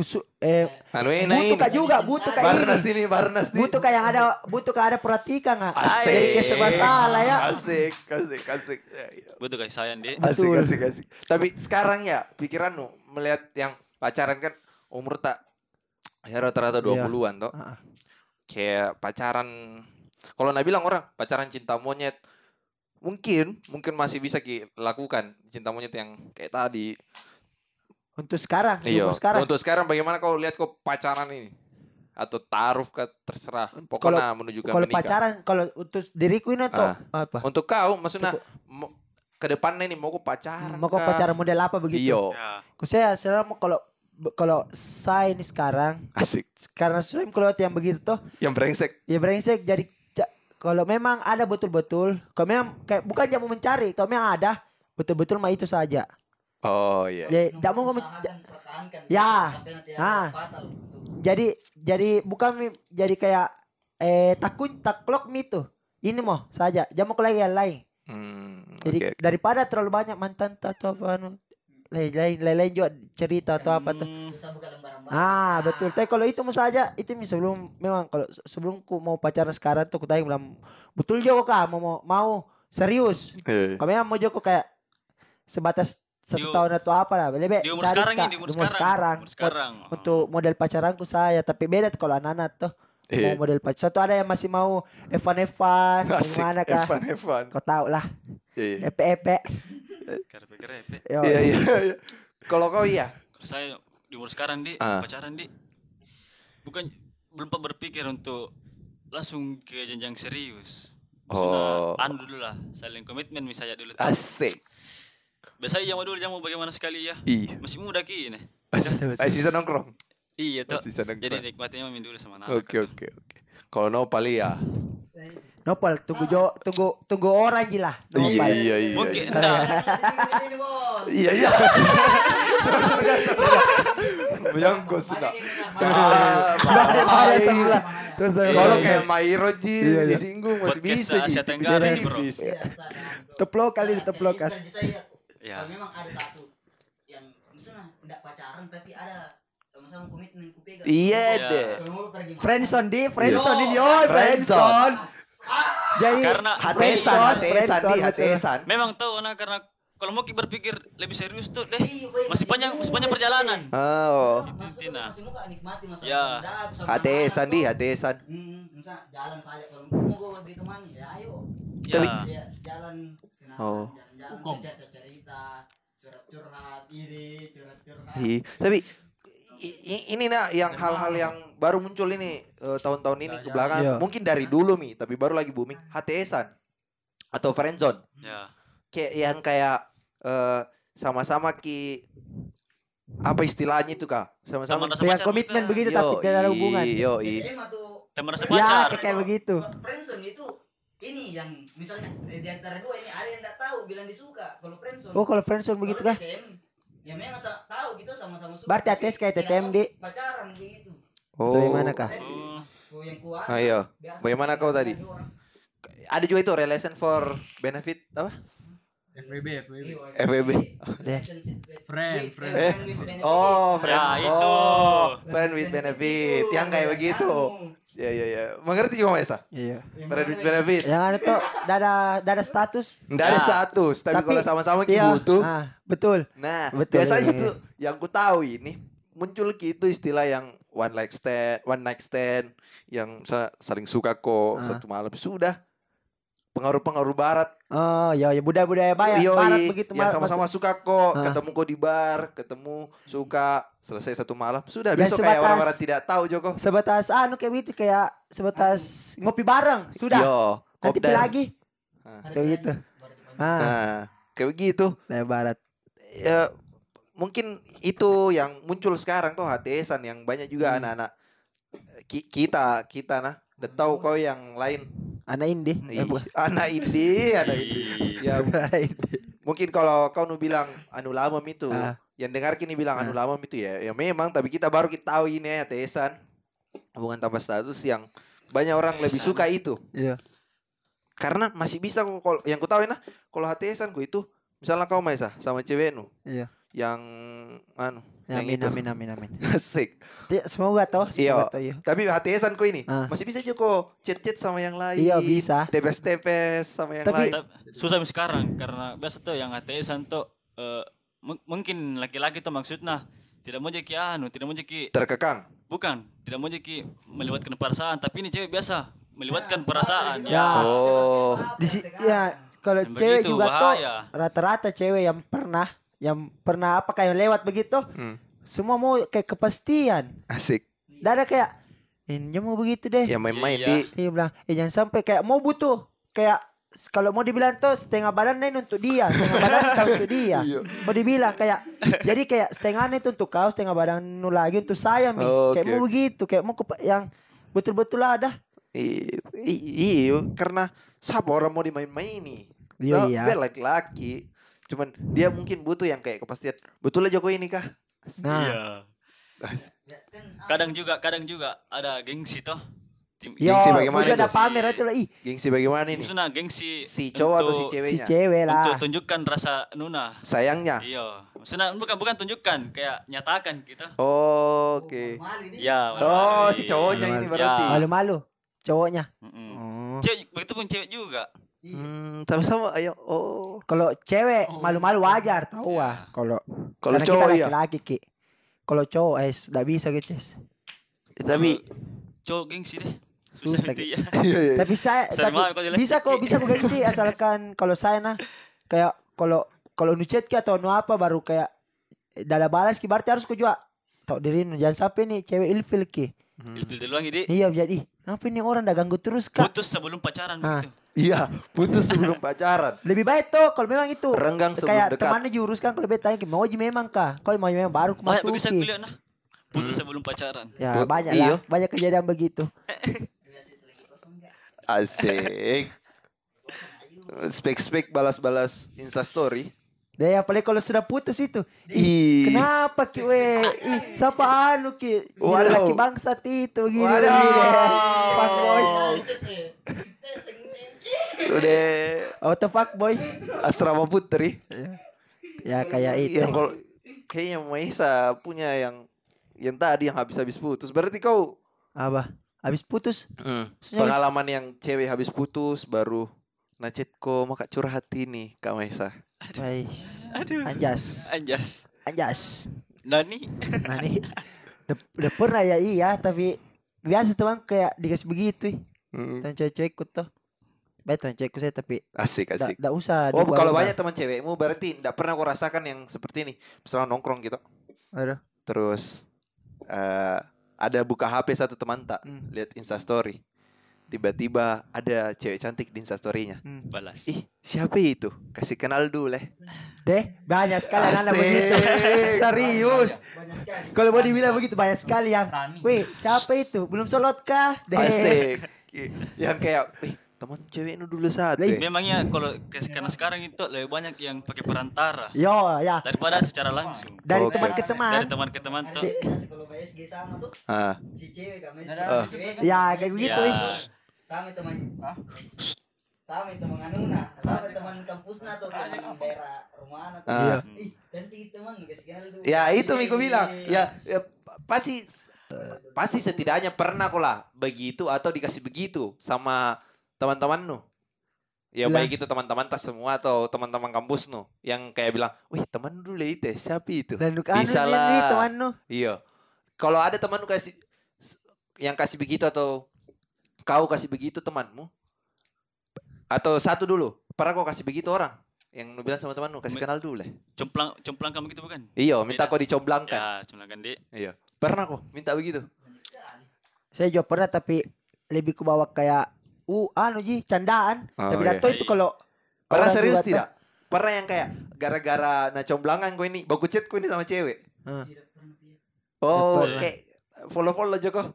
kusu eh Anu butuh kak juga butuh kak Barnas ini ini Barnas butuh kayak yang ada butuh kayak ada perhatikan nggak Asik. jadi kayak serba salah ya Asik, asik, asik. Ya, ya. Butuh kasih sayang, Di. Asik, asik, asik. Tapi sekarang ya, pikiranmu melihat yang pacaran kan umur tak ya rata-rata Iya. 20-an toh. Ah. Kayak pacaran kalau nak bilang orang pacaran cinta monyet mungkin mungkin masih bisa ki lakukan cinta monyet yang kayak tadi. Untuk sekarang Iya. sekarang Untuk sekarang bagaimana kau lihat kau pacaran ini? Atau taruh ke terserah. Pokoknya menuju ke kalau menikah. pacaran kalau untuk diriku ini tuh Ah. apa Untuk kau maksudnya ke depannya nih mau kau pacaran. mau kau pacaran model apa begitu Iya. Ya. Kau saya saya mau kalau kalau saya ini sekarang Asik. karena sering keluar yang begitu tuh Yang brengsek. ya brengsek jadi kalau memang ada betul-betul kalau memang kayak bukan jangan mau mencari kalau memang ada betul-betul mah itu saja Oh iya. ya tidak mau pertahankan. Ya. Ah. fatal. jadi jadi bukan jadi kayak eh takut taklok mi tuh ini mau saja jangan mau lagi yang lain Hmm, jadi oke. daripada terlalu banyak mantan atau apa anu lain-lain lain-lain juga cerita atau apa tuh Hmm. Susah buka lembaran-lembaran. Ah betul. Tapi kalau itu mau saja itu mi sebelum memang kalau se- sebelum ku mau pacaran sekarang tuh ku tanya bilang betul juga kak mau mau, mau serius. Kalau memang mau joko kayak sebatas satu Di- tahun atau apa lah. Lebih Di umur cari, sekarang Kak. ini, di umur Di sekarang. Umur sekarang. Untuk model pacaranku saya, tapi beda tuh kalau anak-anak tuh. Eh, Mau model pacar. Satu ada yang masih mau Evan-Evan, asik. gimana kah? Evan, Evan. Kau tahu lah, Iya, epe-epe. Kerepe-kerepe. Yo, iya, iya. iya. Kalau kau iya? Kalau saya di umur sekarang di Ah. pacaran di bukan belum berpikir untuk langsung ke jenjang serius. Maksudnya Oh. anu dulu lah, saling komitmen misalnya dulu. tuh. Asik. Biasanya yang dulu jamu bagaimana sekali ya? Iya. Masih muda ki ini. Asik sisa nongkrong. Iya tuh. Sisa nongkrong. Jadi nikmatinya main dulu sama anak. Oke, oke, oke. Kalau Nopal ya. Nopal, tunggu jo, tunggu tunggu orang aja lah. Iya, Nopal. iya, iya. Mungkin iya. enggak. Iya, iya. Menyangkut sudah. Sebelah. Terus saya Kalau kayak Mairo Ji Iya, iya. disinggung masih bisa Ji. Asia Bisa Tenggara nih, bro. Teplok kali diteplok kan. Ya. Kalau memang ada satu yang misalnya tidak pacaran tapi ada sama-sama komitmen kupegang. Iya Iya. deh. Kalau mau pergi makan. Friendzone di, friendzone di, yo, Friendzone. friendzone. Jadi Karena Hatesan, hatesan di hatesan. Memang tahu nah karena kalau mau ki berpikir lebih serius tuh deh. Iya, Masih panjang masih panjang perjalanan. Oh. Masih muka nikmati masa Ya. Hatesan di hatesan. Hmm, jalan saja kalau mau gue beri teman ya ayo. Ya. Ya, jalan Oh. cerita curhat-curhat ini curhat-curhat. Iya. Tapi ini nak yang hal-hal yang baru muncul ini eh, tahun-tahun ini ke belakang Iya. mungkin dari dulu mi tapi baru lagi booming HTSan atau friendzone Ya. kayak yang kayak eh, sama-sama ki apa istilahnya itu kak sama-sama Dengan pacar komitmen begitu tapi tidak ada hubungan. yo TTM atau Teman rasa Ya, kayak begitu. friendzone itu ini yang misalnya di antara dua ini ada yang tidak tahu bilang disuka kalau friendzone. Oh, kalau friendzone begitu kah? TTM, ya memang sa- tahu gitu sama-sama suka. Berarti ATS kayak TTM, Di. Pacaran begitu. oh Bagaimana kah? Oh. Yang kuat. Ah, iya. biasa Bagaimana kau tadi? ada juga itu relation for benefit apa FWB, FWB. FWB. Friend, friend. Eh. oh Ya, friend itu. oh friend with benefit yang kayak begitu ya ya ya mengerti juga Mas ah? Iya. friend with benefit Yang ada tuh dada dada status. Nggak ada Ya. status, tapi, Tapi- kalau sama-sama ki Iya. butuh. Ah, betul. Nah, Betul, biasanya iya, tuh yang ku tahu ini muncul ki itu istilah yang one night stand, one night stand yang sa- saling suka kok Ah. satu malam sudah pengaruh-pengaruh barat. Oh, ya ya budaya-budaya barat, Yoi, barat begitu ma- sama-sama suka kok, Ah. ketemu kok di bar, ketemu suka, selesai satu malam, sudah besok kayak orang-orang tidak tahu Joko. sebatas anu kayak begitu kayak sebatas ngopi bareng, sudah. Yo, Nanti kopdar. pilih lagi. Ah. Kayak begitu. Ah, Nah, kayak begitu. budaya barat. ya mungkin itu yang muncul sekarang tuh HTSan yang banyak juga Hmm. anak-anak ki- kita kita nah udah tahu kau yang lain Anak indie. Eh, bukan. anak ini anak ini ya (laughs) Anak mungkin kalau kau nu bilang anu lamam itu Ah. yang dengar kini bilang anu Ah. lamam itu ya ya memang tapi kita baru kita tahu ini ya HTSan hubungan tanpa status yang banyak orang lebih HTSan. suka itu Iya. karena masih bisa kok yang ku tahu nah kalau HTSan ku itu misalnya kau Maisa sama cewek nu Iya. Yang anu yang Amin, itu amin, amin, amin. (laughs) asik Ya, Semoga toh, Iya. semoga toh, iya. Tapi HTSan ku ini Ah. masih bisa juga kok chat-chat sama yang lain. Iya, bisa. Tepes-tepes sama yang Tapi- lain. Tapi susah mi sekarang karena biasa tuh yang HTSan tuh eh, mung- mungkin laki-laki tuh maksudnya tidak mau jadi anu, tidak mau jadi Terkekang. bukan, tidak mau jadi melewatkan perasaan, tapi ini cewek biasa melewatkan perasaan. Ya. Oh. Di si- ya kalau Yang cewek begitu, juga tuh bahaya. rata-rata cewek yang pernah yang pernah apa kayak lewat begitu Hmm. semua mau kayak kepastian Asik. Tidak ada kayak ini mau begitu deh Ya main-main Iya. di Iya bilang, eh jangan sampai kayak mau butuh kayak kalau mau dibilang tuh setengah badan lain untuk dia, setengah badan kau untuk dia. (laughs) Iya. Mau dibilang kayak jadi kayak setengah itu untuk kau, setengah badan nu lagi untuk saya mi. Oh, kayak oke, mau begitu, kayak mau kepa- yang betul-betul ada. I- i- Iya, karena siapa orang mau dimain-maini. Iya Nah, iya. Laki-laki. Cuman dia mungkin butuh yang kayak kepastian. Betul aja Jokowi ini kah? Nah, Iya. Kadang juga, kadang juga ada gengsi toh. Tim- yo, Gengsi bagaimana udah ada itu? pamer itu lah ih Gengsi bagaimana ini? Maksudnya gengsi Si cowok atau si untuk- si ceweknya? cewek lah. Untuk tunjukkan rasa nuna. Sayangnya. Iya. Maksudnya bukan bukan tunjukkan, kayak nyatakan kita. Oh, Oke. malu ini. Ya. Oh, malu. si cowoknya ini Ya. berarti. Malu-malu cowoknya. Mm-mm. Oh. Cewek begitu pun cewek juga. Hmm, tapi sama ayo oh. Kalau cewek Oh. malu-malu wajar tahu Ya. ah. Kalau Kalau karena cowok kita iya. laki-laki ki. Kalau cowok eh sudah bisa gitu. Ces. Tapi Cowok gengsi deh. Susah, Susah gitu ya. (laughs) iya iya. Tapi saya tapi kalau bisa kok bisa kok gengsi (laughs) asalkan kalau saya nah kayak kalau kalau nu chat ki atau nu apa baru kayak dalam balas ki berarti harus ku juga tahu diri nu jangan sampai nih cewek ilfil ki. Hmm. Ilfil duluan ide. Iya jadi kenapa ini orang dah ganggu terus kak? Putus sebelum pacaran Ah. begitu. Iya, putus sebelum (laughs) pacaran. Lebih baik tuh kalau memang itu Renggang sebelum kayak dekat. temannya juruskan kalau beta tanya mau aja memang kak kalau mau memang baru ku Banyak begitu saya masuki. kuliah nah. Putus sebelum pacaran. Ya Tut- banyak iya. lah banyak kejadian begitu. Asik. Spek-spek balas-balas Insta story. Deh apalagi kalau sudah putus itu. Ih. Kenapa ki we? Ih, siapa anu ki? Waduh. laki bangsat itu gini Waduh. gini. Udah Auto fuck boy. asrama putri. Ya kayak itu. Yang kalau kayaknya Maisa punya yang yang tadi yang habis-habis putus. Berarti kau Apa? Habis putus? Maksudnya pengalaman yang cewek habis putus baru nacet ko maka curhat ini Kak Maisa. Baik. Aduh. Anjas. Anjas. Anjas. Nani. Nah nih. Udah, pernah ya iya tapi biasa teman kayak dikasih begitu. ih. Hmm. Teman cewek-cewekku tuh. Baik teman cewekku saya tapi Asik asik. nggak usah. Oh kalau banyak teman cewekmu berarti tidak pernah kau rasakan yang seperti ini. Misalnya nongkrong gitu. Aduh. Terus eh ada buka HP satu teman tak Hmm. lihat Insta story. Tiba-tiba ada cewek cantik di Insta story-nya. Hmm. Balas. Ih, siapa itu? Kasih kenal dulu leh. Deh, banyak sekali anak Asik. begitu. (laughs) Serius. Banyak sekali. Kalau mau dibilang begitu banyak sekali yang, wih siapa itu? Belum solot kah? Deh. Asik. yang kayak, ih, teman cewek ini dulu eh." Memangnya kalau ke- karena sekarang itu lebih banyak yang pakai perantara Yo ya. daripada secara langsung. Dari Oke. teman ke teman. Dari teman ke teman tuh. Kalau KSG sama tuh, Ah, si cewek Ada- cewek. Ya kayak begitu. Ya. ih. Sama teman. Hah? Sama teman anuna, sama teman kampusna tuh teman daerah rumah tuh. Ah. Ih, cantik teman dulu. ya itu Miko Iya. bilang. Ya, ya pasti pasti setidaknya pernah kok lah begitu atau dikasih begitu sama teman-temanmu. Ya Lah. baik itu teman-teman tas semua atau teman-teman kampus nu yang kayak bilang, "Wih, teman dulu itu, siapa itu?" Anu Bisa lah. nih, teman nu. Iya. Kalau ada teman lu kasih yang kasih begitu atau kau kasih begitu temanmu atau satu dulu pernah kau kasih begitu orang yang lu bilang sama teman lu kasih Me- kenal dulu lah. Complang complang kamu gitu bukan? Iya, minta Beda. kau dicomblangkan. Ya, comblangkan di. Iya. Pernah kok minta begitu. Saya juga pernah tapi lebih ke bawa kayak uh anu ji candaan. Oh, tapi iya. dato itu kalau Pernah serius tuh- tidak? Pernah yang kayak gara-gara nah comblangan kau ini, baku chat kau ini sama cewek. Dia. Oh, kayak follow-follow Joko.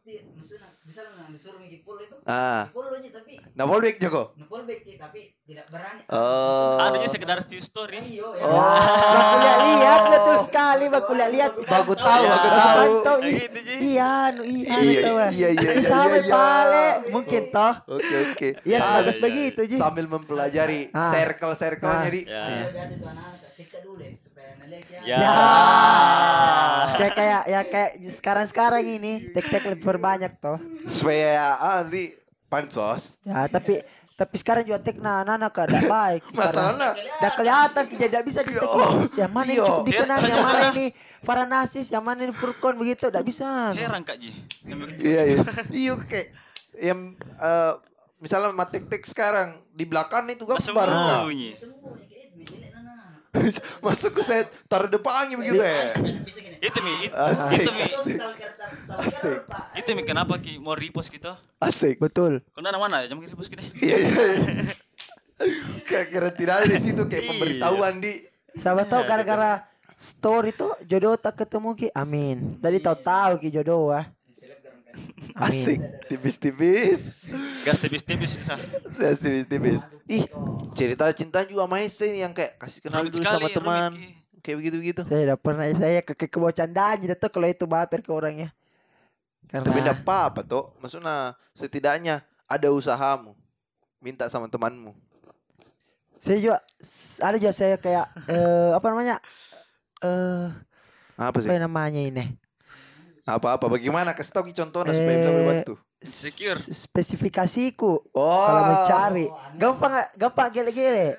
Bisa nggak disuruh mikir pul itu. Ah, Pul aja tapi nah back Joko. nupul baik tapi tidak berani. Oh. Ada aja sekedar view story. Ayo, Oh. Baku lihat lihat betul sekali baku lihat. Baku tahu, Iya. baku tahu. Gitu. Iya anu iya Iya, tahu. iya, iya, iya, Ih, sampai iya. pale mungkin toh. Oke, oke. Iya Ah, sebagus iya, begitu ji. Sambil mempelajari Ah. circle-circle-nya Ah. di. Ya. Iya, biasa tuh anak-anak ketika dulu ya. Ya. Ya. Kayak kayak ya kayak sekarang-sekarang ini tek-tek lebih berbanyak toh. Supaya ah, di pansos. Ya tapi tapi sekarang juga tek nah anak ada baik. Masalahnya Udah kelihatan jadi tidak bisa ditek. Yang mana yang Iya. cukup dikenal, yang mana ini Faranasis, yang mana ini Furkon begitu, tidak bisa. Heran Kak Ji. Iya, iya. Iya kayak yang eh, misalnya matik-tik sekarang di belakang itu gambar. Nah, Sembunyi. Semuanya kayak itu, jelek nana. (laughs) Masuk ke set taruh depannya begitu ya. Itu mi, itu mi, Itu mi kenapa ki mau repost kita? Asik. Betul. Kau mana mana ya, jam repost kita. (laughs) Iya, iya. iya. Kayak kira tidak ada di situ kayak Iya. pemberitahuan di Siapa tahu gara-gara story tuh jodoh tak ketemu ki. Amin. Tadi tahu-tahu ki jodoh ah. Asik tipis-tipis. Gas tipis-tipis sah. Gas tipis-tipis. Ih, cerita cinta juga Maisa ini yang kayak kasih kenal Rumit dulu sekali, sama teman. rumit, Ki. Kayak begitu-begitu. Saya udah pernah saya ke ke candaan jadi tuh kalau itu baper ke orangnya. Karena Tapi tidak apa-apa toh. Maksudnya setidaknya ada usahamu. Minta sama temanmu. saya juga ada juga saya kayak eh apa namanya? Eh Apa sih? apa namanya ini? Apa-apa? Bagaimana? Kasih tau Ki contohnya supaya bisa Eh, membantu. Secure. spesifikasiku Oh. kalau mencari. Gampang gampang gele-gele.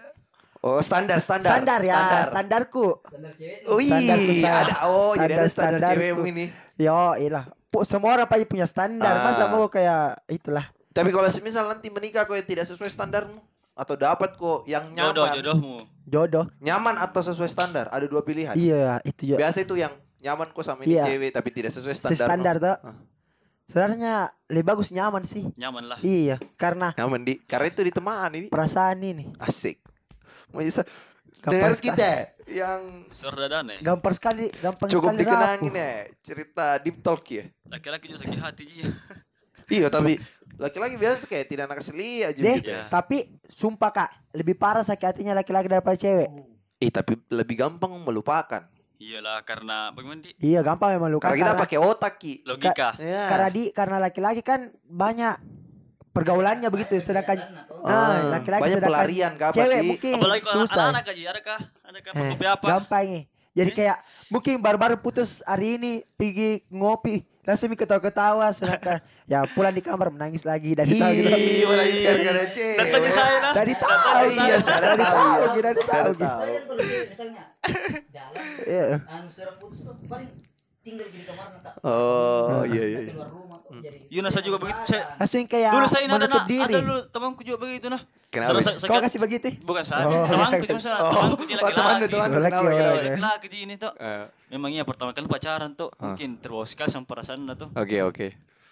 Oh, standar standar. Standar ya, standarku. Standar cewek. Wih, Standar standar. ada oh jadi ada standar Standar- cewekmu ini. Yo, ilah. Semua orang pasti punya standar. Ah. Masa mau kayak itulah. Tapi kalau semisal nanti menikah kok yang tidak sesuai standarmu atau dapat kok yang nyaman, Jodoh, jodohmu. Jodoh. nyaman atau sesuai standar, ada dua pilihan. Iya, itu juga. Biasa itu yang nyaman kok sama ini Iya. cewek tapi tidak sesuai standar. Standar tuh. Ah. Sebenarnya lebih bagus nyaman sih. Nyaman lah. Iya, karena Nyaman di karena itu ditemani perasaan ini asik. Mau bisa Gampang dengar sekali. kita yang Sordadane. gampang sekali, gampang cukup sekali dikenangin rapuh. ya cerita deep talk ya. Laki-laki juga sakit hati Ji. Iya tapi laki-laki biasa kayak tidak nak keseli aja Deh, gitu. Ya. tapi sumpah kak, lebih parah sakit hatinya laki-laki daripada cewek. Eh tapi lebih gampang melupakan. Iyalah karena bagaimana di Iya, gampang memang luka. Karena kita Karena, pakai otak ki. logika. Ya. karena di karena laki-laki kan banyak pergaulannya begitu, sedangkan Ah, nah, laki-laki banyak sedangkan pelarian kapan cewek Ki? mungkin Apalagi kalau susah. anak-anak aja, adakah? Adakah Eh, apa? Gampang nih. Jadi kayak mungkin baru-baru putus hari ini pergi ngopi langsung ketawa-ketawa sedangkan (laughs) ya pulang di kamar menangis lagi dan tahu gitu. Ih, menangis gara-gara cewek. Dan tanya saya nah. Dari tahu, Iya, dari dari tahu, Dari tahu. Iya. anu secara putus tuh paling tinggal di kamar nanti. Oh, iya iya iya. Keluar rumah tuh jadi. Saya juga begitu. Saya, Langsung kayak dulu saya ada nah, diri. ada dulu temanku juga begitu nah. Kenapa? Terus Kau kasih begitu? bukan saya, Oh. temanku cuma saya, Oh, temanku dia laki-laki. temanku. Laki, Kenapa, oh, kenapa? iya. Laki-laki di ini tuh. Eh, Memang iya pertama kali pacaran tuh, Ah. mungkin terbawa sekali sama perasaan nah tuh. Oke oke.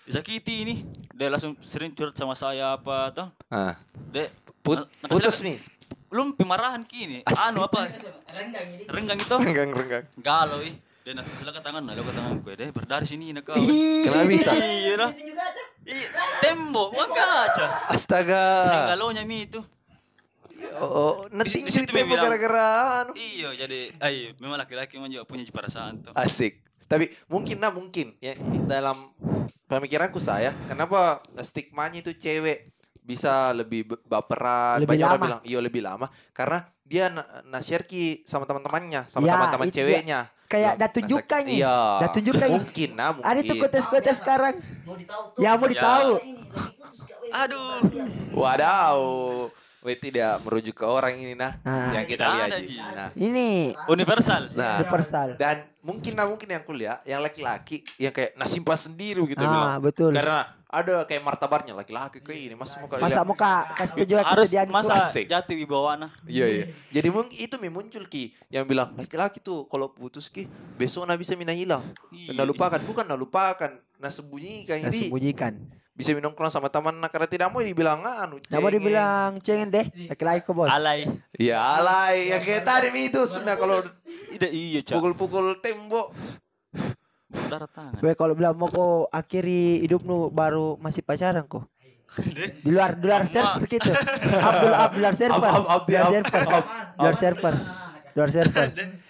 Disakiti ini. Dia langsung sering curhat sama saya apa tuh. Ah, Dek, put- Nah, putus nih. Belum pemarahan kini. Anu apa? Renggang ini. Renggang itu. Renggang renggang. Galau ih. Dia nak silakan tangan, lalu ke tangan gue deh berdari sini nak kau. Kenapa bisa? Iya dah. Itu juga aja. Iya, tembok, wah kaca. Astaga. Saya galaunya mi itu. Oh, nanti Di- di situ tembok gara-gara anu. Iya, jadi ay, memang laki-laki memang juga punya perasaan tuh. Asik. Tapi mungkin nah mungkin ya dalam pemikiranku saya, kenapa stigmanya itu cewek bisa lebih baperan, Lebih banyak orang lama. bilang iya lebih lama karena dia na, na share ki sama teman-temannya, sama Ya, teman-teman itu ceweknya. Kayak Nah, dah tunjukkan nah, nih. Iya. Dah tunjukkan. Mungkin nah mungkin. Ada tuh kotes-kotes sekarang. Mau ditahu tuh. Ya mau Ya. ditahu. Aduh. Wadaw. Weh tidak merujuk ke orang ini nah. Nah, yang kita lihat. ada, Ji. Nah, ini Universal. nah. universal. Dan mungkin nah mungkin yang kuliah, yang laki-laki yang kayak nah simpan sendiri gitu Ah, bilang. betul. Karena ada kayak martabarnya laki-laki kayak ini masa mau kalian Masa muka kasih tujuan Harus kesediaan masa Asik. jati wibawana. Iya iya. Jadi mungkin itu mi muncul ki yang bilang laki-laki tuh kalau putus ki besok na bisa mina hilang. Iya. Nah lupakan bukan nah lupakan. Nah sembunyikan Nah, jadi sembunyikan. Bisa minongkrong sama teman nah karena tidak mau dibilang anu. Nggak mau cengeng. dibilang cengeng deh. Laki-laki kok bos. Alay. Ya alay yang kayak tadi itu sudah kalau Tidak iya, Cak. pukul-pukul tembok. Darah tangan. Gue kalau bilang mau kau akhiri hidup nu baru masih pacaran kok. Di luar di luar server gitu. Abdul Abdul luar server. Ab- ab- Luar ab- server. Luar server. Luar server.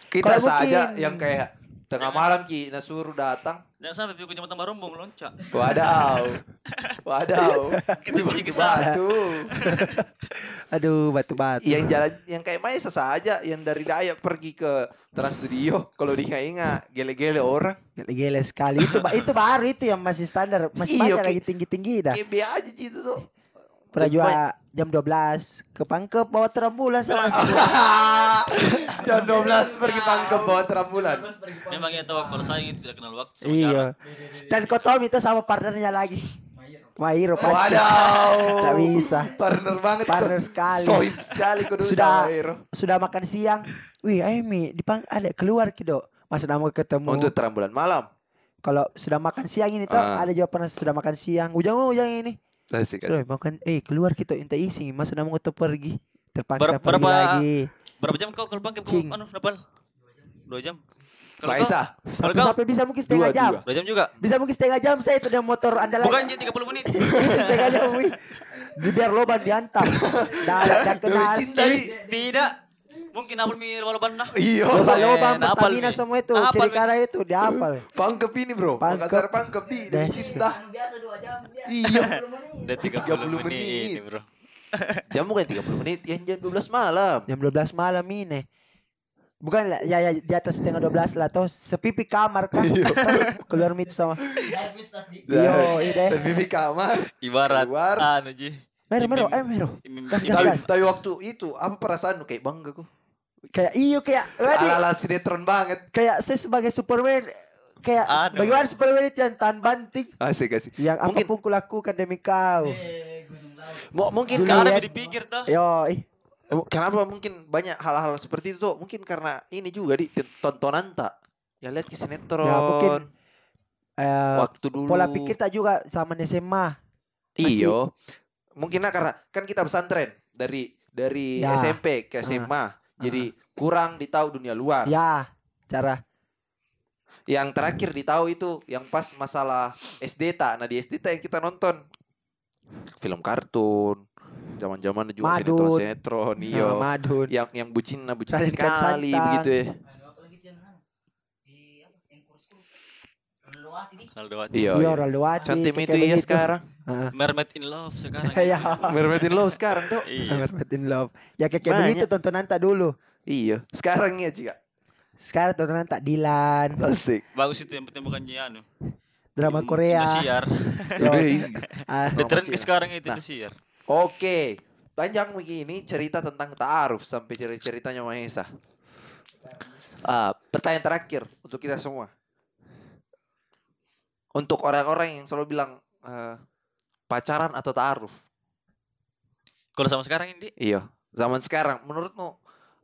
Kita saja yang kayak tengah malam ki nah suruh datang. Jangan sampai pikir jembatan barombong loncat. Wadaw. (laughs) Wadaw. Kita punya kisah. Batu. Aduh batu-batu. yang jalan yang kayak Maesa saja yang dari Dayak pergi ke Trans Studio kalau diingat-ingat gele-gele orang Gile sekali itu itu baru itu yang masih standar masih Iya, banyak lagi tinggi-tinggi dah. kayak aja gitu tuh Pernah juga jam 12 ke Pangkep bawa terambulan sama nasi (laughs) jam 12 pergi pangkep bawa terambulan Memang ya tahu kalau saya itu tidak kenal waktu sama Iya. jarak. Dan kau tahu itu sama partnernya lagi. Mairo pasti. wadaw Tak bisa. partner banget Partner kok. sekali. sohib sekali kau dulu Sudah. Sudah makan siang. Wih, Amy, dipang ada keluar kido. Masa mau ketemu. untuk terambulan malam Kalau sudah makan siang ini tuh Ah. ada juga pernah sudah makan siang. Ujang-ujang ini. Asik asik makan eh keluar kita minta isi. Masa mau kita pergi. Terpaksa Ber- pergi berapa- lagi. Berapa jam kau kalau pakai Cing. anu Nepal? Dua jam. Kalau kau, Maesa kalau Sampai, kau sampai bisa mungkin setengah Dua, jam. dua. dua jam juga. Bisa mungkin setengah jam saya itu dengan motor andalan. Bukan jadi 30 menit. (laughs) Setengah jam wih. Biar loban diantam. Dan (laughs) dan kenal. tidak. Mungkin apel mi walau banda. iya napal, Pertamina Mi. semua itu. Kiri kara itu dihafal. pangkep ini bro Pangkep. Makassar pangkep di dari Des. cinta Anu biasa dua jam dia. Iya. (laughs) 20 menit. Udah 30, 30 menit, bro. jam bukan 30 menit yang jam 12 malam Jam 12 malam ini. Bukan lah, ya, ya di atas setengah 12 lah toh sepipi kamar kan. (laughs) Keluar itu sama. Yo, ide. Sepipi kamar. Ibarat Keluar. anu ji. Mero, mero, eh mero. Imim- Gas, gas, Tapi, gas. tapi waktu itu apa perasaan lu kayak bangga kok? Kayak iyo kayak waduh, Ala-ala sinetron banget. kayak saya sebagai Superman kayak Aduh. bagaimana Superman itu yang tahan banting Asik asik. yang Mungkin- apa pun kulakukan demi kau. Mo- mungkin Dulu Karena ya. dipikir tuh. Yo, ih. Eh, Kenapa mungkin banyak hal-hal seperti itu tuh? Mungkin karena ini juga di tontonan tak. Ya lihat ke sinetron. Ya, mungkin, eh, waktu dulu. pola pikir tak juga zaman SMA. masih- Iyo. Mungkin lah karena kan kita pesantren dari dari Ya. SMP ke SMA. Jadi kurang ditahu dunia luar. Ya, cara Yang terakhir ditahu itu yang pas masalah SD tak. Nah di SD tak yang kita nonton film kartun. Zaman-zaman juga Madun. sinetron-sinetron. Iyo. Nama Madun. Yang yang bucin nah bucin Raden sekali begitu ya. Aldowati. Iya. Iya, iya. Ronaldo Wati. Cantik itu iya sekarang. Heeh. Mermaid in love sekarang. Ya, Mermaid in Love sekarang tuh. Iya. Mermaid in Love. Ya kayak Banyak. begitu tontonan tak dulu. Iya. Sekarang ya Cika. Sekarang tontonan tak Dilan, Asik. Bagus itu yang penting bukan anu. drama Im- Korea. Indosiar. Iya. Cina. ke sekarang itu Nah. Indosiar. Oke. Panjang begini cerita tentang ta'aruf sampai cerita-ceritanya Mahesa. Ah, pertanyaan terakhir untuk kita semua. Untuk orang-orang yang selalu bilang eh, pacaran atau ta'aruf. Kalau sama sekarang ini Iya, zaman sekarang menurutmu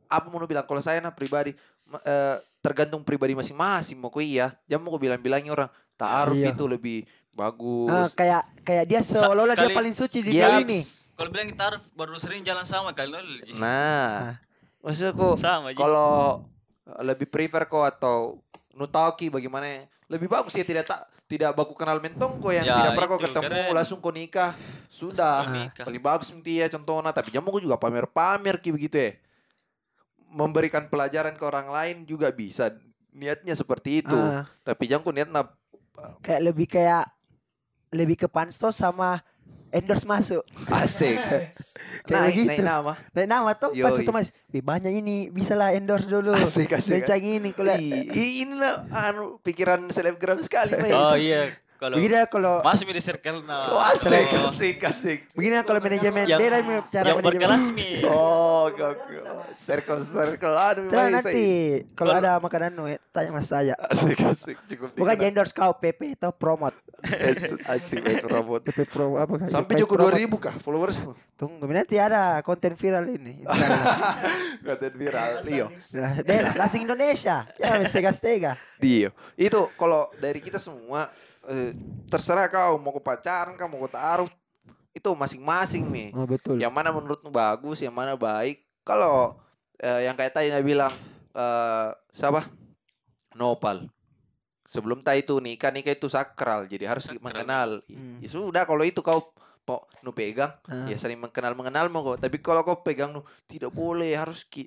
apa mau bilang kalau saya nah pribadi eh, tergantung pribadi masing-masing mau ku iya. Jangan mau ku bilang-bilangi orang ta'aruf Iya. itu lebih bagus. ah, kayak kayak dia seolah-olah dia paling suci di Yaps. dunia ini. kalau bilang kita harus baru sering jalan sama kali. Nah, maksudku sama Ji. kalau lebih prefer kok atau nutauki bagaimana lebih bagus ya tidak tak tidak baku kenal mentong kok yang Ya, tidak pernah kau ketemu keren. langsung kau nikah. Sudah nikah. paling bagus nanti ya contohnya. Tapi jamu kau juga pamer-pamer ki begitu ya. Memberikan pelajaran ke orang lain juga bisa. Niatnya seperti itu. Ah, tapi jangan niat na kayak lebih kayak lebih ke pansos sama endorse masuk. asik (laughs) Kayak naik begitu. naik nama Naik nama tuh pas itu mas, "Wih, banyak ini bisa lah endorse dulu. asik asik Kencang ini kalau Ih, inilah anu pikiran selebgram sekali (laughs) Mas. Oh iya, kalau begini kalau masih di circle nah. Oh, asik, Oh, asik, asik. begini kalau manajemen Yang- dia lah cara yang manajemen. berkelas mi. Oh, oke, oke. Circle, circle. Aduh, Terus memang nanti kalau ada makanan nu tanya mas saya. Asik, asik. Cukup Bukan endorse kau PP atau promote. Itu (laughs) Asik, itu robot. PP pro apa? Sampai cukup promote. 2000 kah followers tuh? Tunggu nanti ada konten viral ini. (laughs) Konten viral. Iya. Nah, deh, langsung Indonesia. Ya, stega-stega. Iya. Itu kalau dari kita semua eh, terserah kau mau ke pacaran kau mau ke taruh itu masing-masing nih. Oh, betul. Yang mana menurutmu bagus, yang mana baik. Kalau eh, yang kayak tadi Nabi bilang eh siapa? Nopal. Sebelum tadi itu nikah nikah itu sakral, jadi harus Sakral. mengenal. Hmm. Ya sudah kalau itu kau po nu pegang, Ah. ya saling mengenal mengenal mau kok. Tapi kalau kau pegang nu tidak boleh harus ki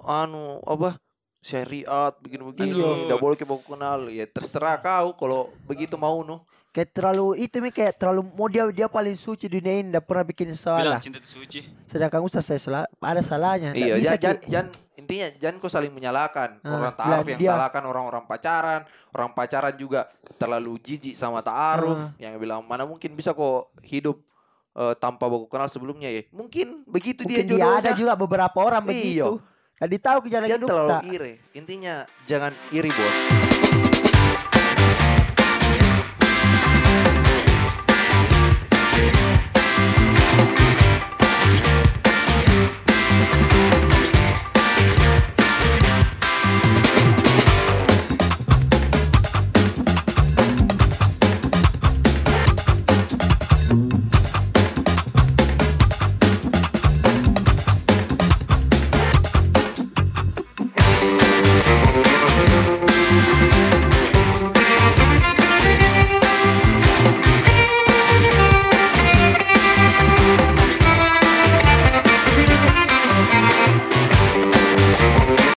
anu apa syariat begini-begini, tidak boleh kau kenal. Ya terserah kau kalau begitu mau nu. Kayak terlalu itu mi kayak terlalu mau dia dia paling suci di dunia ini enggak pernah bikin salah. Bilang cinta itu suci. Sedangkan Ustaz saya salah, ada salahnya. Iya, bisa jangan, jangan intinya jangan kau saling menyalahkan Ah, orang taaruf yang dia- salahkan orang-orang pacaran, orang pacaran juga terlalu jijik sama taaruf Ah. yang bilang mana mungkin bisa kok hidup eh, tanpa baku kenal sebelumnya ya. Mungkin begitu Mungkin dia dia ada juga beberapa orang Iya. begitu. Tadi tahu ke jalan Jangan hidup terlalu tak. iri. Intinya jangan iri, Bos.